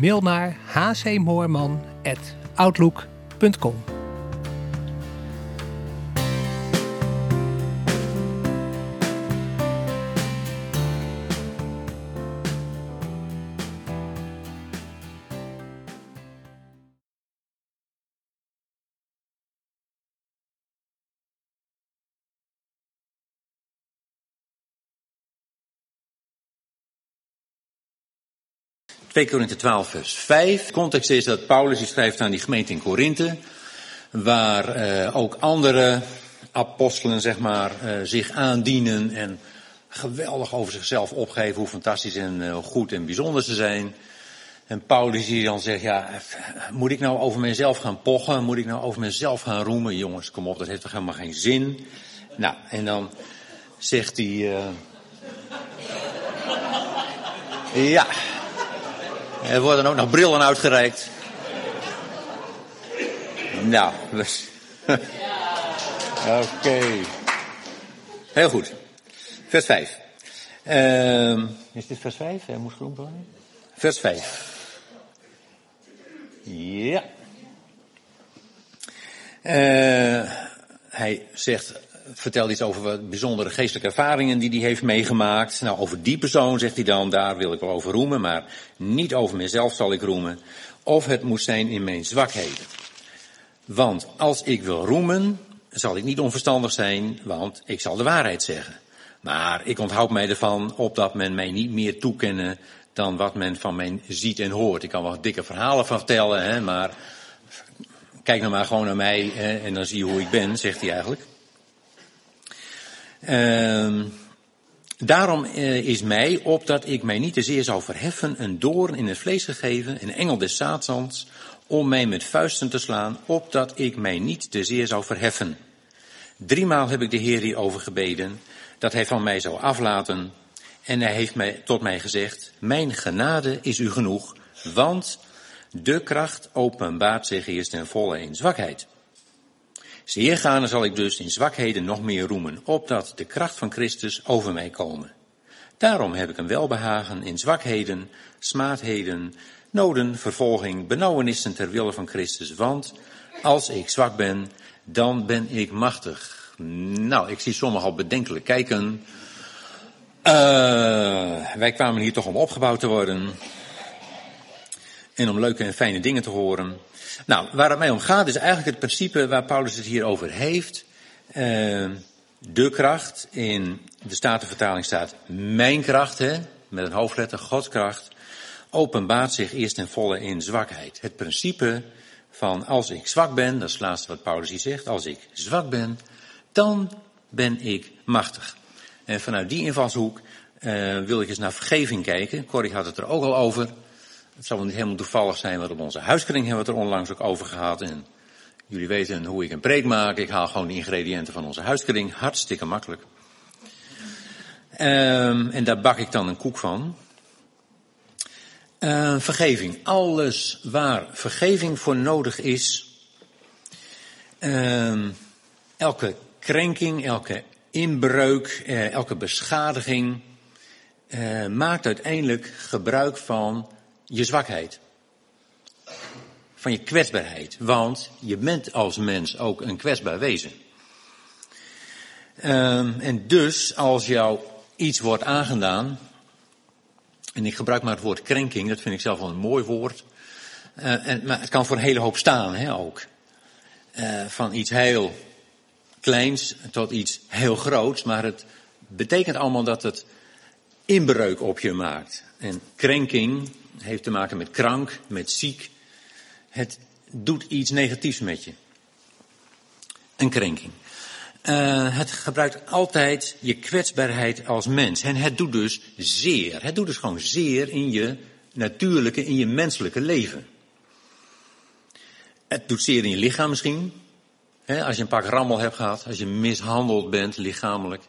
Mail naar hcmoorman.outlook.com. 2 Korinthe 12 vers 5. De context is dat Paulus die schrijft aan die gemeente in Korinthe, waar uh, ook andere apostelen zeg maar uh, zich aandienen en geweldig over zichzelf opgeven hoe fantastisch en uh, goed en bijzonder ze zijn. En Paulus die dan zegt, ja, moet ik nou over mezelf gaan pochen? Moet ik nou over mezelf gaan roemen? Jongens, kom op, dat heeft toch helemaal geen zin? Nou, en dan zegt hij, ja, er worden ook nog brillen uitgereikt. Nou, dus. Oké. Okay. Heel goed. Vers 5. Uh, is dit vers 5? Hij moest groen worden. Vers 5. Ja. Uh, hij zegt, vertelt iets over bijzondere geestelijke ervaringen die hij heeft meegemaakt. Nou, over die persoon zegt hij dan, daar wil ik wel over roemen, maar niet over mezelf zal ik roemen. Of het moet zijn in mijn zwakheden. Want als ik wil roemen, zal ik niet onverstandig zijn, want ik zal de waarheid zeggen. Maar ik onthoud mij ervan, opdat men mij niet meer toekennen dan wat men van mij ziet en hoort. Ik kan wel dikke verhalen van vertellen, hè, maar kijk nou maar gewoon naar mij en dan zie je hoe ik ben, zegt hij eigenlijk. Uh, daarom uh, is mij, opdat ik mij niet te zeer zou verheffen, een doorn in het vlees gegeven, een engel des Satans, om mij met vuisten te slaan, opdat ik mij niet te zeer zou verheffen. Driemaal heb ik de Heer hierover gebeden, dat hij van mij zou aflaten. En hij heeft mij, tot mij gezegd, mijn genade is u genoeg, want de kracht openbaart zich eerst ten volle in zwakheid. Zeer gaarne zal ik dus in zwakheden nog meer roemen, opdat de kracht van Christus over mij komen. Daarom heb ik een welbehagen in zwakheden, smaadheden, noden, vervolging, benauwenissen ter wille van Christus, want als ik zwak ben, dan ben ik machtig. Nou, ik zie sommigen al bedenkelijk kijken. Uh, wij kwamen hier toch om opgebouwd te worden. En om leuke en fijne dingen te horen. Nou, waar het mij om gaat is eigenlijk het principe waar Paulus het hier over heeft. Uh, de kracht, in de Statenvertaling staat mijn kracht, hè, met een hoofdletter, Gods kracht, openbaart zich eerst en volle in zwakheid. Het principe van als ik zwak ben, dat is het laatste wat Paulus hier zegt, als ik zwak ben, dan ben ik machtig. En vanuit die invalshoek uh, wil ik eens naar vergeving kijken. Corrie had het er ook al over. Het zal wel niet helemaal toevallig zijn, want op onze huiskring hebben we het er onlangs ook over gehad. En jullie weten hoe ik een preek maak. Ik haal gewoon de ingrediënten van onze huiskring. Hartstikke makkelijk. Um, en daar bak ik dan een koek van. Uh, vergeving. Alles waar vergeving voor nodig is. Uh, elke krenking, elke inbreuk, uh, elke beschadiging. Uh, maakt uiteindelijk gebruik van je zwakheid. Van je kwetsbaarheid. Want je bent als mens ook een kwetsbaar wezen. Um, en dus als jou iets wordt aangedaan. En ik gebruik maar het woord krenking, dat vind ik zelf wel een mooi woord. Uh, en, maar het kan voor een hele hoop staan, hè, ook. Uh, van iets heel kleins tot iets heel groots. Maar het betekent allemaal dat het inbreuk op je maakt. En krenking, heeft te maken met krank, met ziek. Het doet iets negatiefs met je. Een krenking. Uh, het gebruikt altijd je kwetsbaarheid als mens. En het doet dus zeer. Het doet dus gewoon zeer in je natuurlijke, in je menselijke leven. Het doet zeer in je lichaam misschien. Als je een pak rammel hebt gehad, als je mishandeld bent lichamelijk.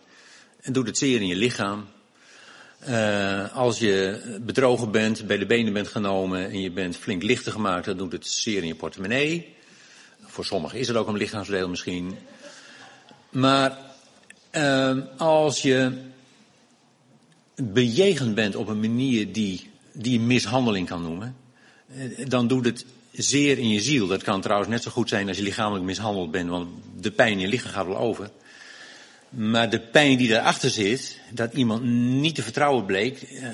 Het doet het zeer in je lichaam. Uh, als je bedrogen bent, bij de benen bent genomen en je bent flink lichter gemaakt, dan doet het zeer in je portemonnee. Voor sommigen is het ook een lichaamsdeel misschien. Maar uh, als je bejegend bent op een manier die, die je mishandeling kan noemen, uh, dan doet het zeer in je ziel. Dat kan trouwens net zo goed zijn als je lichamelijk mishandeld bent, want de pijn in je lichaam gaat wel over. Maar de pijn die daarachter zit, dat iemand niet te vertrouwen bleek, eh,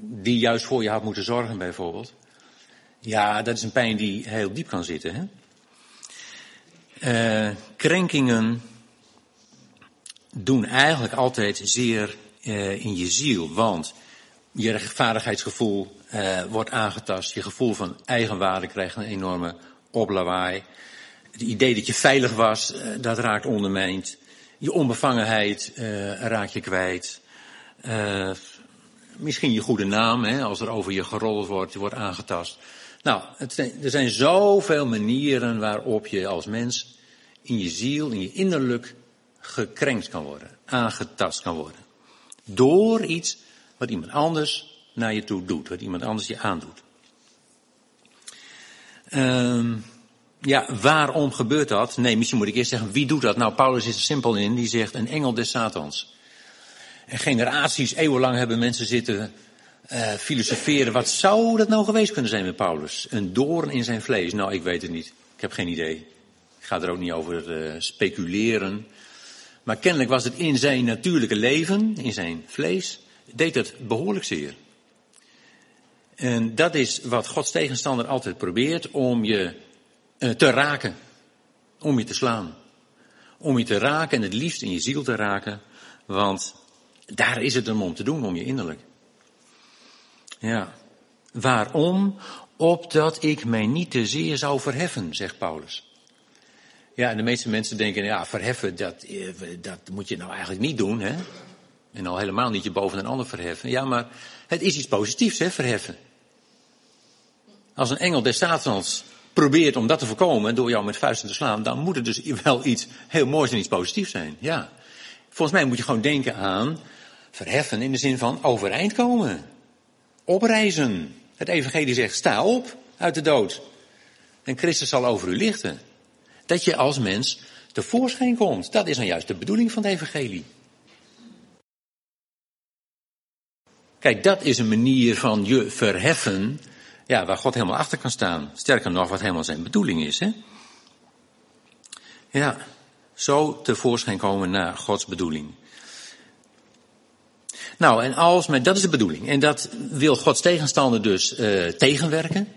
die juist voor je had moeten zorgen bijvoorbeeld. Ja, dat is een pijn die heel diep kan zitten. Hè? Uh, krenkingen doen eigenlijk altijd zeer uh, in je ziel, want je rechtvaardigheidsgevoel wordt aangetast, je gevoel van eigenwaarde krijgt een enorme oplawaai. Het idee dat je veilig was, dat raakt ondermijnd. Je onbevangenheid uh, raak je kwijt. Uh, misschien je goede naam, hè, als er over je gerold wordt, je wordt aangetast. Nou, er zijn zoveel manieren waarop je als mens in je ziel, in je innerlijk gekrenkt kan worden, aangetast kan worden. Door iets wat iemand anders naar je toe doet, wat iemand anders je aandoet. Um, ja, waarom gebeurt dat? Nee, misschien moet ik eerst zeggen, wie doet dat? Nou, Paulus is er simpel in, die zegt een engel des Satans. En generaties, eeuwenlang hebben mensen zitten uh, filosoferen. Wat zou dat nou geweest kunnen zijn met Paulus? Een doorn in zijn vlees? Nou, ik weet het niet. Ik heb geen idee. Ik ga er ook niet over uh, speculeren. Maar kennelijk was het in zijn natuurlijke leven, in zijn vlees, deed het behoorlijk zeer. En dat is wat Gods tegenstander altijd probeert, om je te raken. Om je te slaan. Om je te raken en het liefst in je ziel te raken. Want daar is het om te doen, om je innerlijk. Ja. Waarom? Opdat ik mij niet te zeer zou verheffen, zegt Paulus. Ja, en de meeste mensen denken, ja, verheffen, dat, eh, dat moet je nou eigenlijk niet doen, hè. En al helemaal niet je boven een ander verheffen. Ja, maar het is iets positiefs, hè, verheffen. Als een engel des Satans probeert om dat te voorkomen door jou met vuisten te slaan, dan moet het dus wel iets heel moois en iets positiefs zijn. Ja. Volgens mij moet je gewoon denken aan verheffen in de zin van overeind komen. Opreizen. Het evangelie zegt sta op uit de dood. En Christus zal over u lichten. Dat je als mens tevoorschijn komt. Dat is nou juist de bedoeling van het evangelie. Kijk, dat is een manier van je verheffen ja, waar God helemaal achter kan staan. Sterker nog, wat helemaal zijn bedoeling is. Hè? Ja, zo tevoorschijn komen naar Gods bedoeling. Nou, en als, maar dat is de bedoeling. En dat wil Gods tegenstander dus uh, tegenwerken.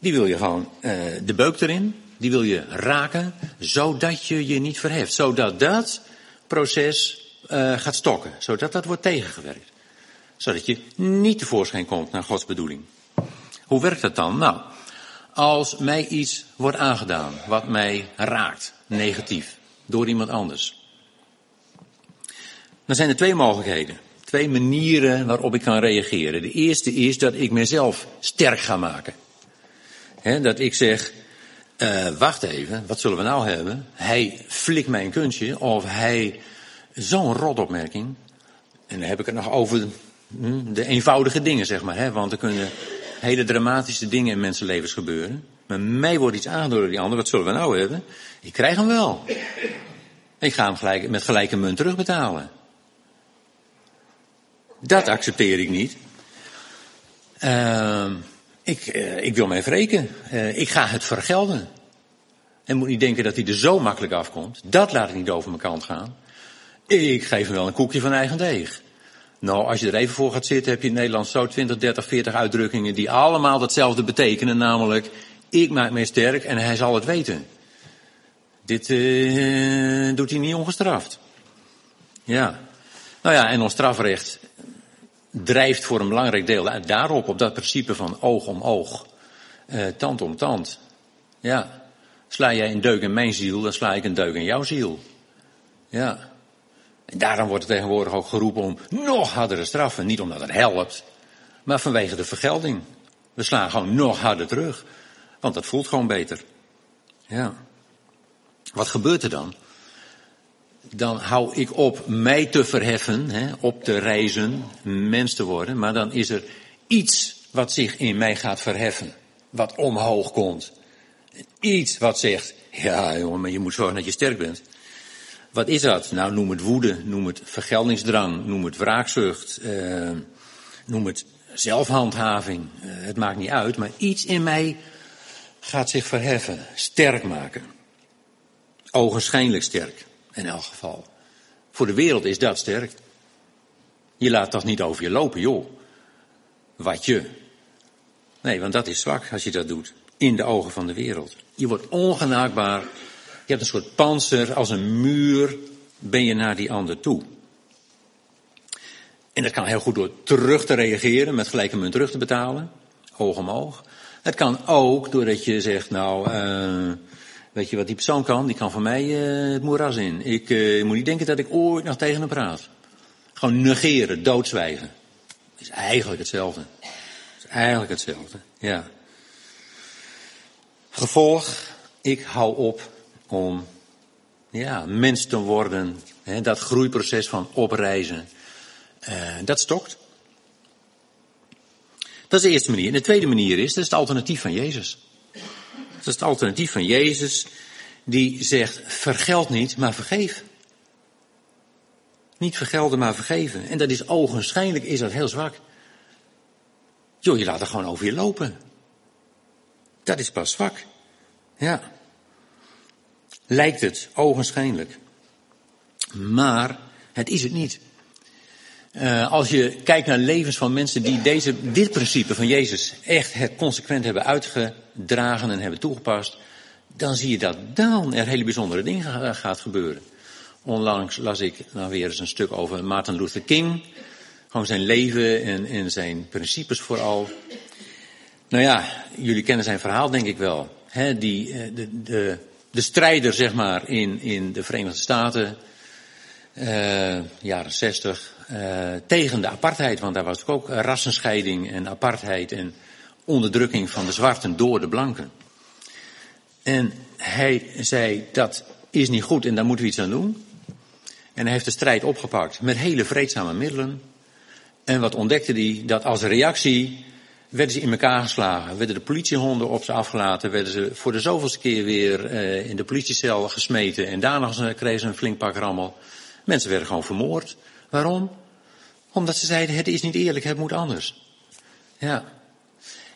Die wil je gewoon uh, de beuk erin. Die wil je raken, zodat je je niet verheft. Zodat dat proces uh, gaat stokken. Zodat dat wordt tegengewerkt. Zodat je niet tevoorschijn komt naar Gods bedoeling. Hoe werkt dat dan? Nou, als mij iets wordt aangedaan wat mij raakt, negatief, door iemand anders. Dan zijn er twee mogelijkheden. Twee manieren waarop ik kan reageren. De eerste is dat ik mezelf sterk ga maken. Dat ik zeg, uh, wacht even, wat zullen we nou hebben? Hij flikt mijn kunstje of hij, zo'n rotopmerking. En dan heb ik het nog over hm, de eenvoudige dingen, zeg maar. Hè? Want er kunnen hele dramatische dingen in mensenlevens gebeuren. Maar mij wordt iets aangedaan door die ander. Wat zullen we nou hebben? Ik krijg hem wel. Ik ga hem gelijk, met gelijke munt terugbetalen. Dat accepteer ik niet. Uh, ik, uh, ik wil mij wreken. Uh, ik ga het vergelden. En moet niet denken dat hij er zo makkelijk afkomt. Dat laat ik niet over mijn kant gaan. Ik geef hem wel een koekje van eigen deeg. Nou, als je er even voor gaat zitten, heb je in Nederland zo 20, 30, 40 uitdrukkingen die allemaal datzelfde betekenen, namelijk ik maak mij sterk en hij zal het weten. Dit uh, doet hij niet ongestraft. Ja. Nou ja, en ons strafrecht drijft voor een belangrijk deel daarop, op dat principe van oog om oog, uh, tand om tand. Ja. Sla jij een deuk in mijn ziel, dan sla ik een deuk in jouw ziel. Ja. En daarom wordt tegenwoordig ook geroepen om nog hardere straffen. Niet omdat het helpt, maar vanwege de vergelding. We slaan gewoon nog harder terug. Want dat voelt gewoon beter. Ja. Wat gebeurt er dan? Dan hou ik op mij te verheffen, hè, op te reizen, mens te worden, maar dan is er iets wat zich in mij gaat verheffen, wat omhoog komt. Iets wat zegt, ja jongen, maar je moet zorgen dat je sterk bent. Wat is dat? Nou, noem het woede, noem het vergeldingsdrang, noem het wraakzucht, eh, noem het zelfhandhaving. Eh, het maakt niet uit, maar iets in mij gaat zich verheffen, sterk maken. Ogenschijnlijk sterk, in elk geval. Voor de wereld is dat sterk. Je laat toch niet over je lopen, joh. Wat je. Nee, want dat is zwak als je dat doet. In de ogen van de wereld. Je wordt ongenaakbaar. Je hebt een soort panzer, als een muur ben je naar die ander toe. En dat kan heel goed door terug te reageren, met gelijke munt terug te betalen. Oog om oog. Het kan ook doordat je zegt, nou, uh, weet je wat die persoon kan? Die kan van mij uh, het moeras in. Ik uh, moet niet denken dat ik ooit nog tegen hem praat. Gewoon negeren, doodzwijgen. is eigenlijk hetzelfde. is eigenlijk hetzelfde, ja. Gevolg, ik hou op om ja, mens te worden. Hè, dat groeiproces van opreizen. Uh, dat stokt. Dat is de eerste manier. En de tweede manier is, dat is het alternatief van Jezus. Dat is het alternatief van Jezus, die zegt, vergeld niet, maar vergeef. Niet vergelden, maar vergeven. En dat is ogenschijnlijk, is dat heel zwak. Joh, je laat er gewoon over je lopen. Dat is pas zwak. Ja. Lijkt het, ogenschijnlijk. Maar het is het niet. Uh, als je kijkt naar levens van mensen die deze, dit principe van Jezus echt het consequent hebben uitgedragen en hebben toegepast, dan zie je dat dan er hele bijzondere dingen gaat gebeuren. Onlangs las ik nou weer eens een stuk over Martin Luther King. Gewoon zijn leven en, en zijn principes vooral. Nou ja, jullie kennen zijn verhaal denk ik wel. Die, eh, de, de, de strijder zeg maar in, in de Verenigde Staten, uh, jaren zestig, uh, tegen de apartheid, want daar was ook rassenscheiding en apartheid en onderdrukking van de zwarten door de blanken. En hij zei dat is niet goed en daar moeten we iets aan doen. En hij heeft de strijd opgepakt met hele vreedzame middelen. En wat ontdekte hij? Dat als reactie werden ze in elkaar geslagen. Werden de politiehonden op ze afgelaten. Werden ze voor de zoveelste keer weer uh, in de politiecel gesmeten. En daarna kregen ze een flink pak rammel. Mensen werden gewoon vermoord. Waarom? Omdat ze zeiden, het is niet eerlijk, het moet anders. Ja.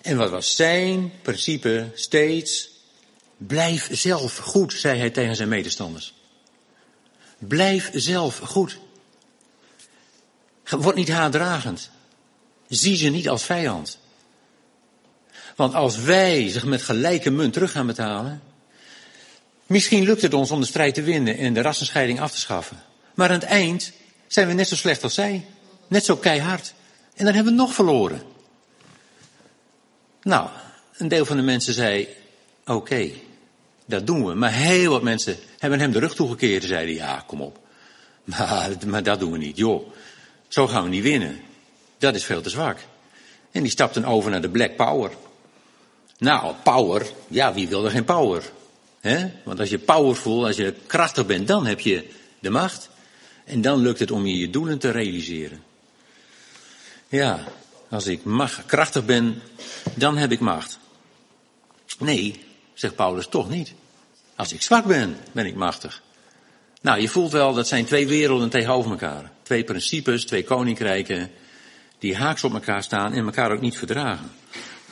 En wat was zijn principe steeds? Blijf zelf goed, zei hij tegen zijn medestanders. Blijf zelf goed. Word niet haatdragend. Zie ze niet als vijand. Want als wij zich met gelijke munt terug gaan betalen, misschien lukt het ons om de strijd te winnen en de rassenscheiding af te schaffen. Maar aan het eind zijn we net zo slecht als zij. Net zo keihard. En dan hebben we nog verloren. Nou, een deel van de mensen zei, oké, dat doen we. Maar heel wat mensen hebben hem de rug toegekeerd en zeiden, ja, kom op. Maar, maar dat doen we niet, joh. Zo gaan we niet winnen. Dat is veel te zwak. En die stapten over naar de Black Power. Nou, power, ja, wie wil er geen power? He? Want als je powerful, als je krachtig bent, dan heb je de macht. En dan lukt het om je je doelen te realiseren. Ja, als ik mag, krachtig ben, dan heb ik macht. Nee, zegt Paulus, toch niet. Als ik zwak ben, ben ik machtig. Nou, je voelt wel, dat zijn twee werelden tegenover elkaar. Twee principes, twee koninkrijken, die haaks op elkaar staan en elkaar ook niet verdragen.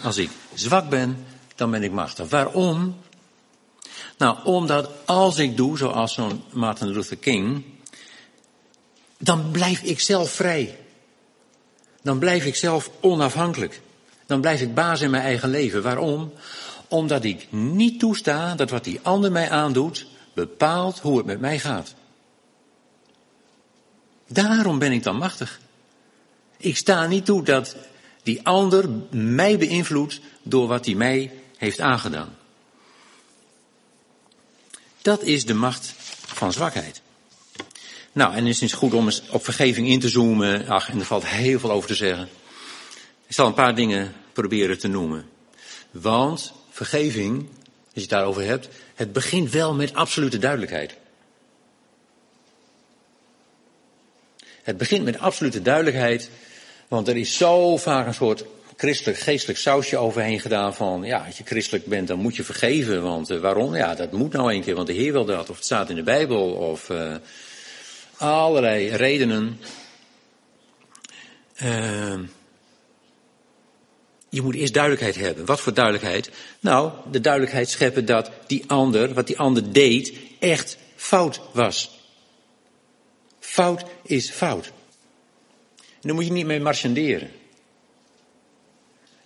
Als ik zwak ben, dan ben ik machtig. Waarom? Nou, omdat als ik doe, zoals zo'n Martin Luther King, dan blijf ik zelf vrij. Dan blijf ik zelf onafhankelijk. Dan blijf ik baas in mijn eigen leven. Waarom? Omdat ik niet toesta dat wat die ander mij aandoet, bepaalt hoe het met mij gaat. Daarom ben ik dan machtig. Ik sta niet toe dat die ander mij beïnvloedt door wat hij mij heeft aangedaan. Dat is de macht van zwakheid. Nou, en het is goed om eens op vergeving in te zoomen. Ach, en er valt heel veel over te zeggen. Ik zal een paar dingen proberen te noemen. Want vergeving je het daarover hebt, het begint wel met absolute duidelijkheid. Het begint met absolute duidelijkheid, want er is zo vaak een soort christelijk, geestelijk sausje overheen gedaan van, ja, als je christelijk bent, dan moet je vergeven, want uh, waarom? Ja, dat moet nou een keer, want de Heer wil dat, of het staat in de Bijbel, of uh, allerlei redenen. Uh, je moet eerst duidelijkheid hebben. Wat voor duidelijkheid? Nou, de duidelijkheid scheppen dat die ander, wat die ander deed, echt fout was. Fout is fout. Daar moet je niet mee marchanderen.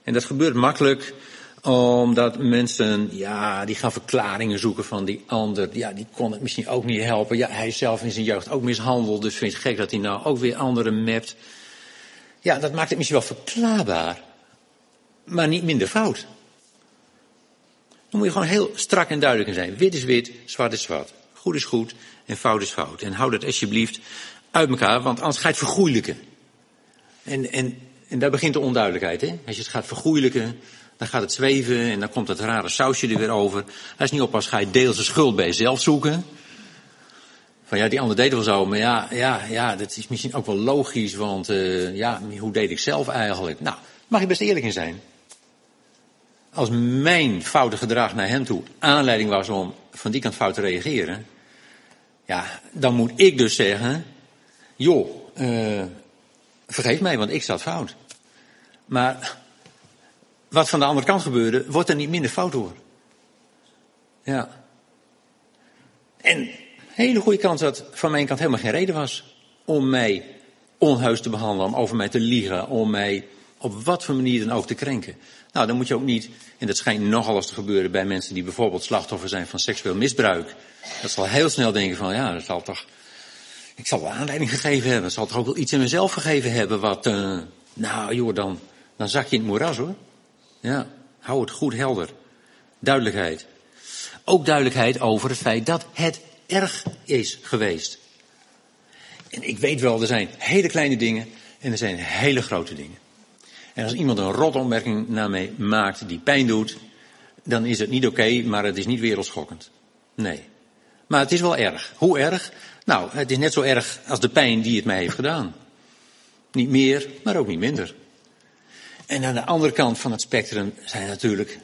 En dat gebeurt makkelijk omdat mensen, ja, die gaan verklaringen zoeken van die ander. Ja, die kon het misschien ook niet helpen. Ja, hij zelf in zijn jeugd ook mishandeld, dus vindt het gek dat hij nou ook weer anderen mept. Ja, dat maakt het misschien wel verklaarbaar, maar niet minder fout. Dan moet je gewoon heel strak en duidelijk in zijn. Wit is wit, zwart is zwart. Goed is goed en fout is fout. En hou dat alsjeblieft uit elkaar, want anders ga je het vergoeilijken. En, en, en daar begint de onduidelijkheid. Hè? Als je het gaat vergoeilijken, dan gaat het zweven en dan komt dat rare sausje er weer over. Als je niet oppast, ga je deels de schuld bij jezelf zoeken. Van ja, die ander deed wel zo, maar ja, ja, ja, dat is misschien ook wel logisch, want uh, ja, hoe deed ik zelf eigenlijk? Nou, mag je best eerlijk in zijn. Als mijn foute gedrag naar hem toe aanleiding was om van die kant fout te reageren, ja, dan moet ik dus zeggen, joh, uh, vergeef mij, want ik zat fout. Maar wat van de andere kant gebeurde, wordt er niet minder fout door. Ja. En hele goede kans dat van mijn kant helemaal geen reden was om mij onheus te behandelen, om over mij te liegen, om mij op wat voor manier dan ook te krenken. Nou, dan moet je ook niet, en dat schijnt nogal eens te gebeuren bij mensen die bijvoorbeeld slachtoffer zijn van seksueel misbruik. Dat zal heel snel denken van, ja, dat zal toch, ik zal wel aanleiding gegeven hebben. zal toch ook wel iets in mezelf gegeven hebben wat, uh, nou joh, dan, dan zak je in het moeras hoor. Ja, hou het goed helder. Duidelijkheid. Ook duidelijkheid over het feit dat het erg is geweest. En ik weet wel, er zijn hele kleine dingen en er zijn hele grote dingen. En als iemand een rotopmerking naar mij maakt die pijn doet, dan is het niet oké, maar het is niet wereldschokkend. Nee. Maar het is wel erg. Hoe erg? Nou, het is net zo erg als de pijn die het mij heeft gedaan. Niet meer, maar ook niet minder. En aan de andere kant van het spectrum zijn natuurlijk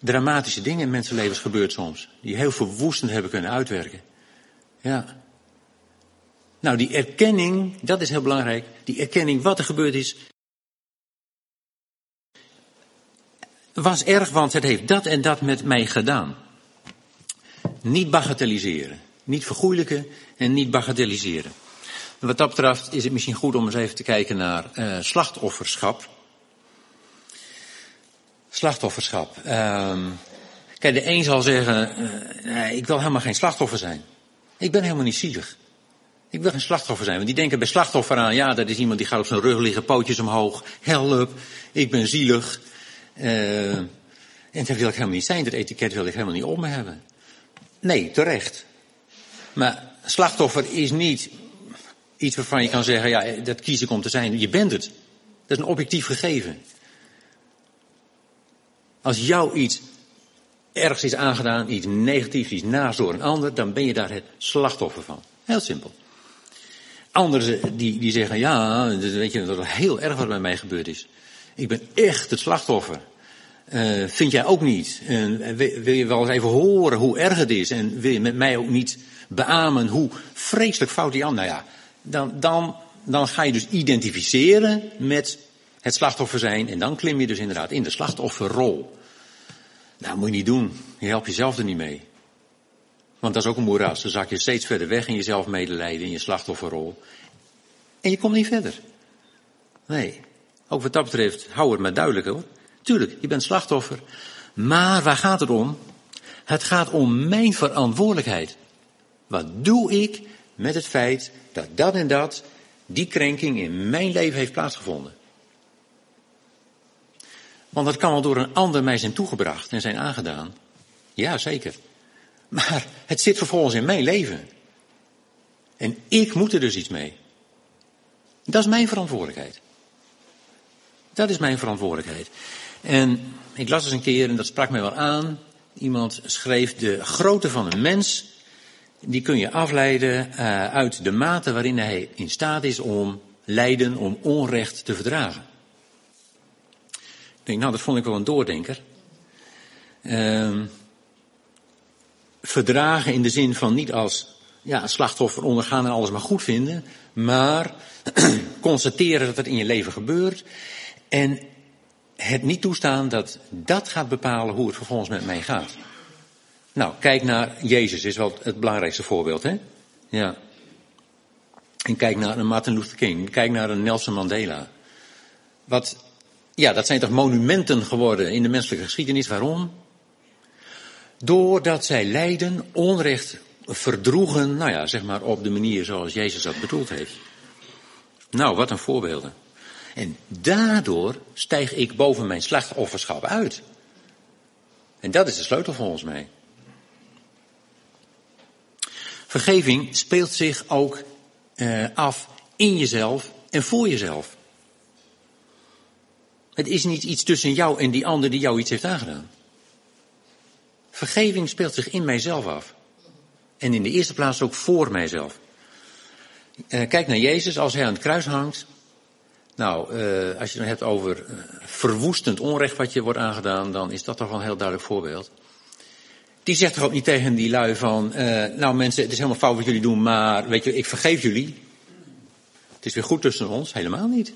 dramatische dingen in mensenlevens gebeurd soms. Die heel verwoestend hebben kunnen uitwerken. Ja. Nou, die erkenning, dat is heel belangrijk. Die erkenning wat er gebeurd is. Was erg, want het heeft dat en dat met mij gedaan. Niet bagatelliseren. Niet vergoeilijken en niet bagatelliseren. wat dat betreft is het misschien goed om eens even te kijken naar uh, slachtofferschap. Slachtofferschap. Um, kijk, de een zal zeggen, uh, ik wil helemaal geen slachtoffer zijn. Ik ben helemaal niet zielig. Ik wil geen slachtoffer zijn. Want die denken bij slachtoffer aan, ja, dat is iemand die gaat op zijn rug liggen, pootjes omhoog, help, ik ben zielig. Uh, en dat wil ik helemaal niet zijn. Dat etiket wil ik helemaal niet om hebben. Nee, terecht. Maar slachtoffer is niet iets waarvan je kan zeggen, ja, dat kies ik om te zijn. Je bent het. Dat is een objectief gegeven. Als jou iets ergens is aangedaan, iets negatiefs, iets naast door een ander, dan ben je daar het slachtoffer van. Heel simpel. Anderen die, die zeggen, ja, weet je, dat is heel erg wat bij mij gebeurd is. Ik ben echt het slachtoffer. Uh, vind jij ook niet? Wil je wel eens even horen hoe erg het is? En wil je met mij ook niet beamen hoe vreselijk fout die ander? Nou ja, dan, dan, dan ga je dus identificeren met het slachtoffer zijn. En dan klim je dus inderdaad in de slachtofferrol. Nou, moet je niet doen. Je helpt jezelf er niet mee. Want dat is ook een moeras. Dan zak je steeds verder weg in jezelf medelijden, in je slachtofferrol. En je komt niet verder. Nee. Ook wat dat betreft, hou het maar duidelijk hoor. Tuurlijk, je bent slachtoffer. Maar waar gaat het om? Het gaat om mijn verantwoordelijkheid. Wat doe ik met het feit dat dat en dat, die krenking in mijn leven heeft plaatsgevonden? Want dat kan wel door een ander mij zijn toegebracht en zijn aangedaan. Ja, zeker. Maar het zit vervolgens in mijn leven. En ik moet er dus iets mee. Dat is mijn verantwoordelijkheid. Dat is mijn verantwoordelijkheid. En ik las eens een keer, en dat sprak mij wel aan, Iemand schreef de grootte van een mens, die kun je afleiden uh, uit de mate waarin hij in staat is om lijden, om onrecht te verdragen. Ik denk, nou, dat vond ik wel een doordenker. Uh, verdragen in de zin van niet als ja, slachtoffer ondergaan en alles maar goed vinden, maar constateren dat het in je leven gebeurt en het niet toestaan dat dat gaat bepalen hoe het vervolgens met mij gaat. Nou, kijk naar Jezus, is wel het belangrijkste voorbeeld, hè? Ja. En kijk naar een Martin Luther King, kijk naar een Nelson Mandela. Wat, ja, dat zijn toch monumenten geworden in de menselijke geschiedenis. Waarom? Doordat zij lijden, onrecht verdroegen, nou ja, zeg maar op de manier zoals Jezus dat bedoeld heeft. Nou, wat een voorbeelden. En daardoor stijg ik boven mijn slachtofferschap uit. En dat is de sleutel volgens mij. Vergeving speelt zich ook uh, af in jezelf en voor jezelf. Het is niet iets tussen jou en die ander die jou iets heeft aangedaan. Vergeving speelt zich in mijzelf af. En in de eerste plaats ook voor mijzelf. Uh, kijk naar Jezus als hij aan het kruis hangt. Nou, uh, als je het hebt over uh, verwoestend onrecht wat je wordt aangedaan, dan is dat toch wel een heel duidelijk voorbeeld. Die zegt toch ook niet tegen die lui van, nou mensen, het is helemaal fout wat jullie doen, maar weet je, ik vergeef jullie. Het is weer goed tussen ons, helemaal niet.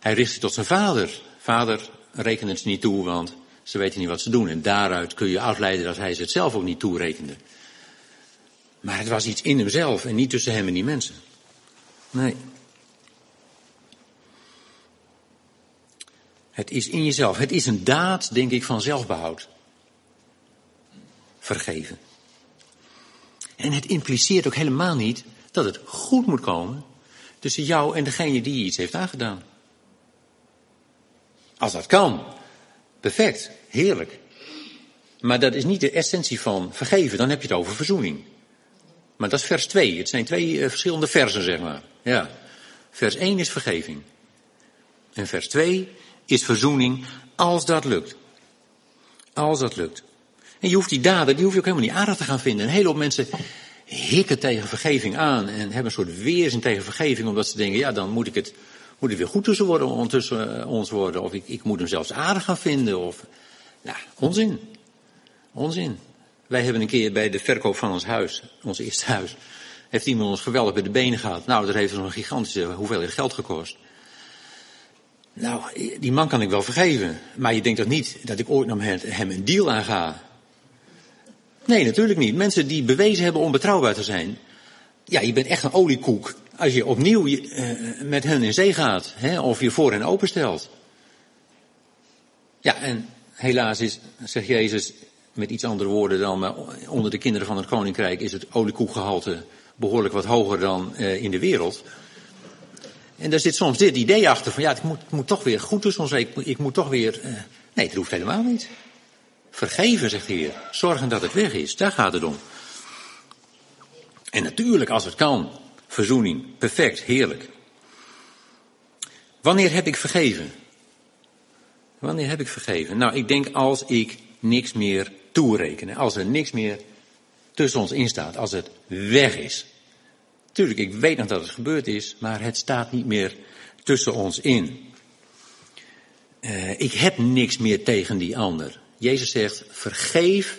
Hij richt zich tot zijn vader. Vader, reken het niet toe, want ze weten niet wat ze doen. En daaruit kun je afleiden dat hij ze het zelf ook niet toerekende. Maar het was iets in hemzelf en niet tussen hem en die mensen. Nee. Het is in jezelf. Het is een daad, denk ik, van zelfbehoud. Vergeven. En het impliceert ook helemaal niet dat het goed moet komen tussen jou en degene die je iets heeft aangedaan. Als dat kan, perfect, heerlijk. Maar dat is niet de essentie van vergeven, dan heb je het over verzoening. Maar dat is vers 2. Het zijn twee uh, verschillende versen, zeg maar. Ja. Vers 1 is vergeving. En vers 2 is verzoening als dat lukt. Als dat lukt. En je hoeft die daden, die hoef je ook helemaal niet aardig te gaan vinden. Een hele hoop mensen hikken tegen vergeving aan en hebben een soort weerzin tegen vergeving, omdat ze denken, ja, dan moet ik het, moet het weer goed tussen, worden, tussen ons worden, of ik, ik moet hem zelfs aardig gaan vinden, of, ja, onzin. Onzin. Wij hebben een keer bij de verkoop van ons huis, ons eerste huis, heeft iemand ons geweldig bij de benen gehad. Nou, dat heeft ons een gigantische hoeveelheid geld gekost. Nou, die man kan ik wel vergeven. Maar je denkt toch niet dat ik ooit met hem een deal aanga? Nee, natuurlijk niet. Mensen die bewezen hebben onbetrouwbaar te zijn. Ja, je bent echt een oliekoek. Als je opnieuw uh, met hen in zee gaat. Hè, of je voor hen openstelt. Ja, en helaas is, zegt Jezus met iets andere woorden dan, onder de kinderen van het koninkrijk is het oliekoekgehalte behoorlijk wat hoger dan uh, in de wereld. En daar zit soms dit idee achter van ja, het moet, het moet toch weer goed ons, ik, ik moet toch weer. Nee, dat hoeft helemaal niet. Vergeven, zegt de Heer. Zorgen dat het weg is. Daar gaat het om. En natuurlijk, als het kan, verzoening. Perfect, heerlijk. Wanneer heb ik vergeven? Wanneer heb ik vergeven? Nou, ik denk als ik niks meer toereken. Als er niks meer tussen ons instaat. Als het weg is. Tuurlijk, ik weet nog dat het gebeurd is, maar het staat niet meer tussen ons in. Uh, ik heb niks meer tegen die ander. Jezus zegt, vergeef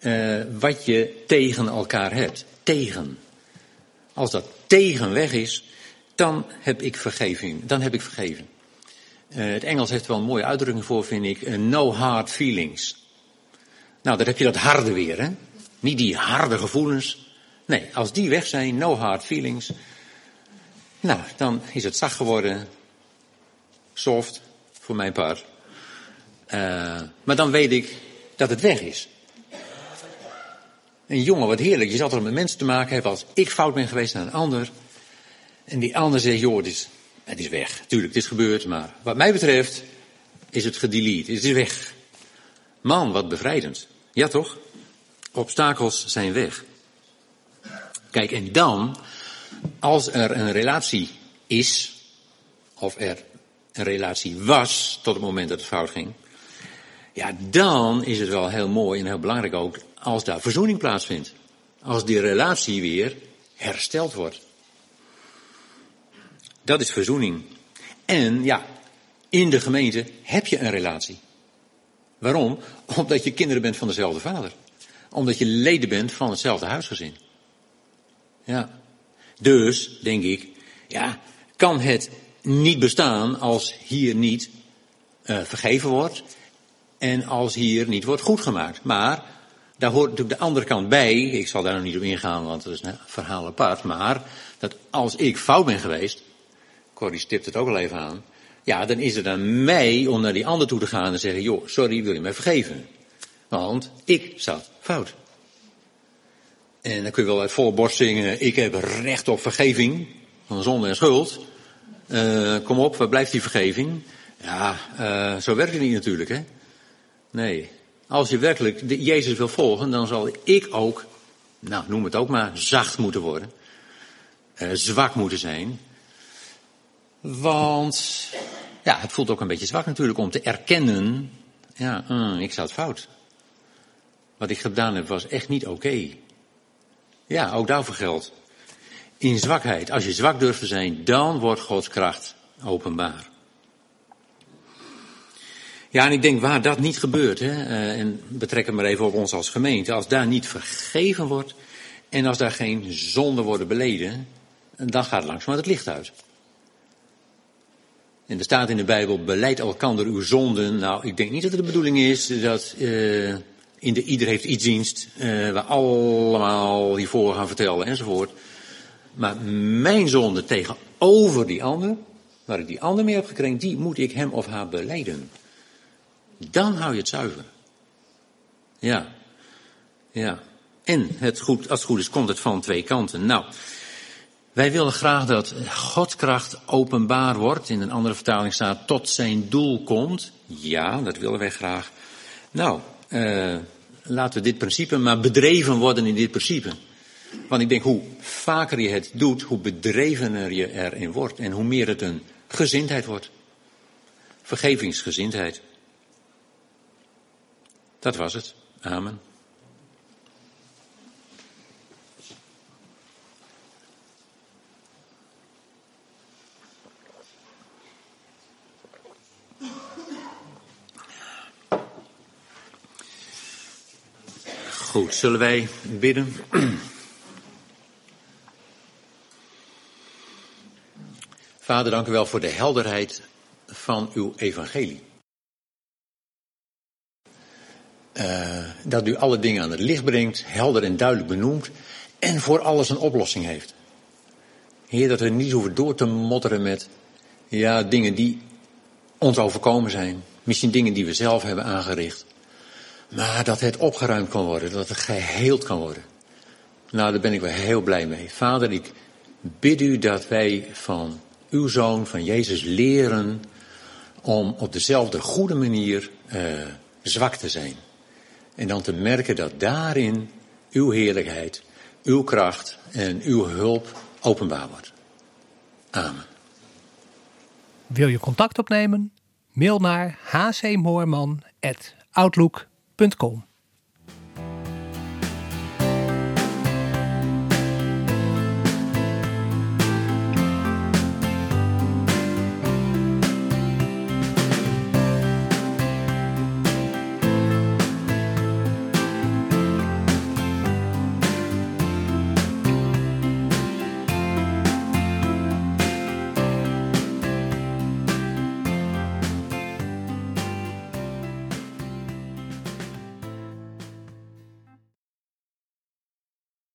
uh, wat je tegen elkaar hebt. Tegen. Als dat tegen weg is, dan heb ik vergeving. Dan heb ik vergeven. Uh, het Engels heeft wel een mooie uitdrukking voor, vind ik. No hard feelings. Nou, dan heb je dat harde weer, hè? Niet die harde gevoelens. Nee, als die weg zijn, no hard feelings. Nou, dan is het zacht geworden. Soft, voor mijn part. Uh, maar dan weet ik dat het weg is. En jongen, wat heerlijk. Je zal er met mensen te maken hebben als ik fout ben geweest naar een ander. En die ander zegt, joh, het is, het is weg. Tuurlijk, het is gebeurd, maar wat mij betreft is het gedelete. Het is weg. Man, wat bevrijdend. Ja toch? Obstakels zijn weg. Kijk, en dan, als er een relatie is, of er een relatie was tot het moment dat het fout ging, Ja, dan is het wel heel mooi en heel belangrijk ook als daar verzoening plaatsvindt. Als die relatie weer hersteld wordt. Dat is verzoening. En ja, in de gemeente heb je een relatie. Waarom? Omdat je kinderen bent van dezelfde vader. Omdat je leden bent van hetzelfde huisgezin. Ja. Dus, denk ik, ja, kan het niet bestaan als hier niet uh, vergeven wordt en als hier niet wordt goedgemaakt. Maar daar hoort natuurlijk de andere kant bij. Ik zal daar nog niet op ingaan, want dat is een verhaal apart. Maar dat als ik fout ben geweest, Corrie stipt het ook al even aan. Ja, dan is het aan mij om naar die ander toe te gaan en zeggen, joh, sorry, wil je mij vergeven? Want ik zat fout. En dan kun je wel uit volle borst zingen, ik heb recht op vergeving van zonde en schuld. Uh, kom op, waar blijft die vergeving? Ja, uh, zo werkt het niet natuurlijk, hè? Nee. Als je werkelijk Jezus wil volgen, dan zal ik ook, nou noem het ook maar, zacht moeten worden. Uh, zwak moeten zijn. Want, ja, het voelt ook een beetje zwak natuurlijk om te erkennen, ja, uh, ik zat fout. Wat ik gedaan heb was echt niet oké. Ja, ook daarvoor geldt. In zwakheid, als je zwak durft te zijn, dan wordt Gods kracht openbaar. Ja, en ik denk waar dat niet gebeurt, hè, uh, en betrek het maar even op ons als gemeente, als daar niet vergeven wordt en als daar geen zonden worden beleden, dan gaat langzaam het licht uit. En er staat in de Bijbel, beleid elkander uw zonden. Nou, ik denk niet dat het de bedoeling is dat uh, in de ieder heeft iets dienst, uh, we allemaal hiervoor gaan vertellen enzovoort. Maar mijn zonde tegenover die ander, waar ik die ander mee heb gekregen, die moet ik hem of haar beleiden. Dan hou je het zuiver. Ja. Ja. En het goed, als het goed is, komt het van twee kanten. Nou, wij willen graag dat Godkracht openbaar wordt. In een andere vertaling staat tot zijn doel komt. Ja, dat willen wij graag. Nou, uh, laten we dit principe maar bedreven worden in dit principe. Want ik denk, hoe vaker je het doet, hoe bedrevener je erin wordt. En hoe meer het een gezindheid wordt. Vergevingsgezindheid. Dat was het. Amen. Goed, zullen wij bidden? Vader, dank u wel voor de helderheid van uw evangelie. Uh, dat u alle dingen aan het licht brengt, helder en duidelijk benoemt en voor alles een oplossing heeft. Heer, dat we niet hoeven door te motteren met ja, dingen die ons overkomen zijn. Misschien dingen die we zelf hebben aangericht. Maar dat het opgeruimd kan worden, dat het geheeld kan worden. Nou, daar ben ik wel heel blij mee. Vader, ik bid u dat wij van uw zoon, van Jezus, leren om op dezelfde goede manier uh, zwak te zijn. En dan te merken dat daarin uw heerlijkheid, uw kracht en uw hulp openbaar wordt. Amen. Wil je contact opnemen? Mail naar hcmoorman.outlook.com .com.